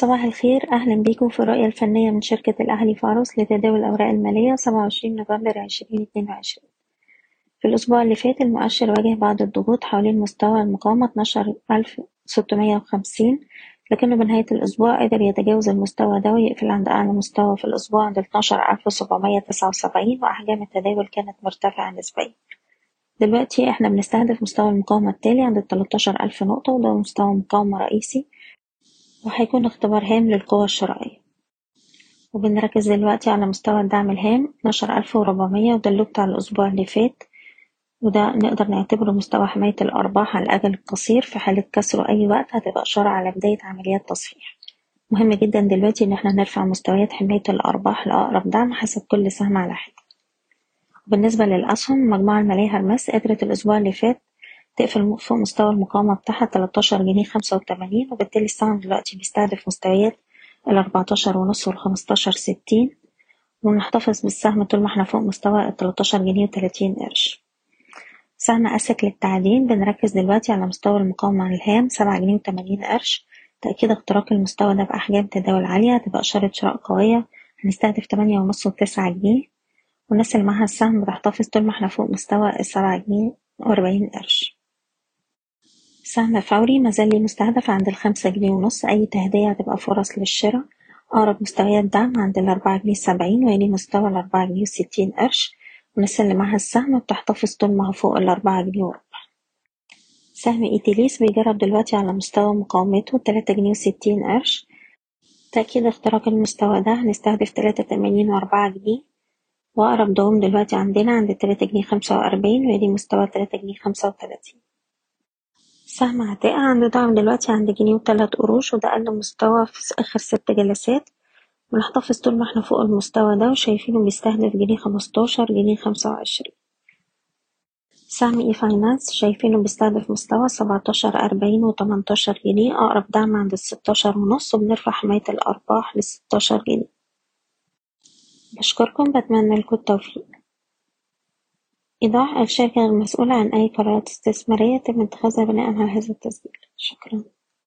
صباح الخير. أهلا بيكم في الرؤية الفنية من شركة الأهلي فاروس لتداول الأوراق المالية سبعة وعشرين نوفمبر عشرين اتنين وعشرين. في الأسبوع اللي فات المؤشر واجه بعض الضغوط حوالين مستوى المقاومة اتناشر ألف ستمية وخمسين لكنه بنهاية الأسبوع قدر يتجاوز المستوى ده ويقفل عند أعلى مستوى في الأسبوع عند اتناشر ألف سبعمية تسعة وسبعين وأحجام التداول كانت مرتفعة نسبيا. دلوقتي إحنا بنستهدف مستوى المقاومة التالي عند التلاتاشر ألف نقطة وده مستوى مقاومة رئيسي. وهيكون اختبار هام للقوى الشرائية. وبنركز دلوقتي على مستوى الدعم الهام. اتناشر ألف وربعمية وده اللي بتاع الأسبوع اللي فات. وده نقدر نعتبره مستوى حماية الأرباح على الأجل القصير في حالة كسره أي وقت هتبقى إشارة على بداية عمليات تصحيح. مهم جدا دلوقتي إن إحنا نرفع مستويات حماية الأرباح لأقرب دعم حسب كل سهم على حدة بالنسبة للأسهم المجموعة المالية هرمس قدرت الأسبوع اللي فات تقفل فوق مستوى المقاومة بتاعها تلاتاشر جنيه خمسة وتمانين وبالتالي السهم دلوقتي بيستهدف مستويات الأربعتاشر ونص والخمستاشر ستين ونحتفظ بالسهم طول ما إحنا فوق مستوى التلاتاشر جنيه وتلاتين قرش. سهم أسك للتعدين بنركز دلوقتي على مستوى المقاومة الهام سبعة جنيه وتمانين قرش. تأكيد اختراق المستوى ده بأحجام تداول عالية هتبقى إشارة شراء قوية هنستهدف تمانية ونص وتسعة جنيه. والناس اللي معاها السهم بتحتفظ طول ما إحنا فوق مستوى السبعة جنيه وأربعين قرش. سهم فوري مازال مستهدف عند الخمسة جنيه ونص. أي تهدية هتبقى فرص للشراء. أقرب مستويات دعم عند الأربعة جنيه سبعين ويلي مستوى الأربعة جنيه وستين قرش. والناس اللي معاها السهم بتحتفظ طول ما هو فوق الأربعة جنيه وربع. سهم إيتيليس بيجرب دلوقتي على مستوى مقاومته تلاتة جنيه وستين قرش. تأكيد اختراق المستوى ده هنستهدف تلاتة تمانين وأربعة جنيه. وأقرب دعم دلوقتي عندنا عند تلاتة جنيه خمسة وأربعين ويلي مستوى تلاتة جنيه خمسة وتلاتين. سهم عتاقة عنده دعم دلوقتي عند جنيه وتلات قروش وده أقل مستوى في آخر ست جلسات. بنحتفظ طول ما إحنا فوق المستوى ده وشايفينه بيستهدف جنيه خمستاشر جنيه خمسة وعشرين. سهم e-finance شايفينه بيستهدف مستوى سبعتاشر أربعين وتمنتاشر جنيه. أقرب دعم عند الستاشر ونص وبنرفع حماية الأرباح لستاشر جنيه. بشكركم بتمنى لكم التوفيق. إيضاح الشركة غير مسؤولة عن أي قرارات استثمارية يتم اتخاذها بناء على هذا التسجيل. شكرا.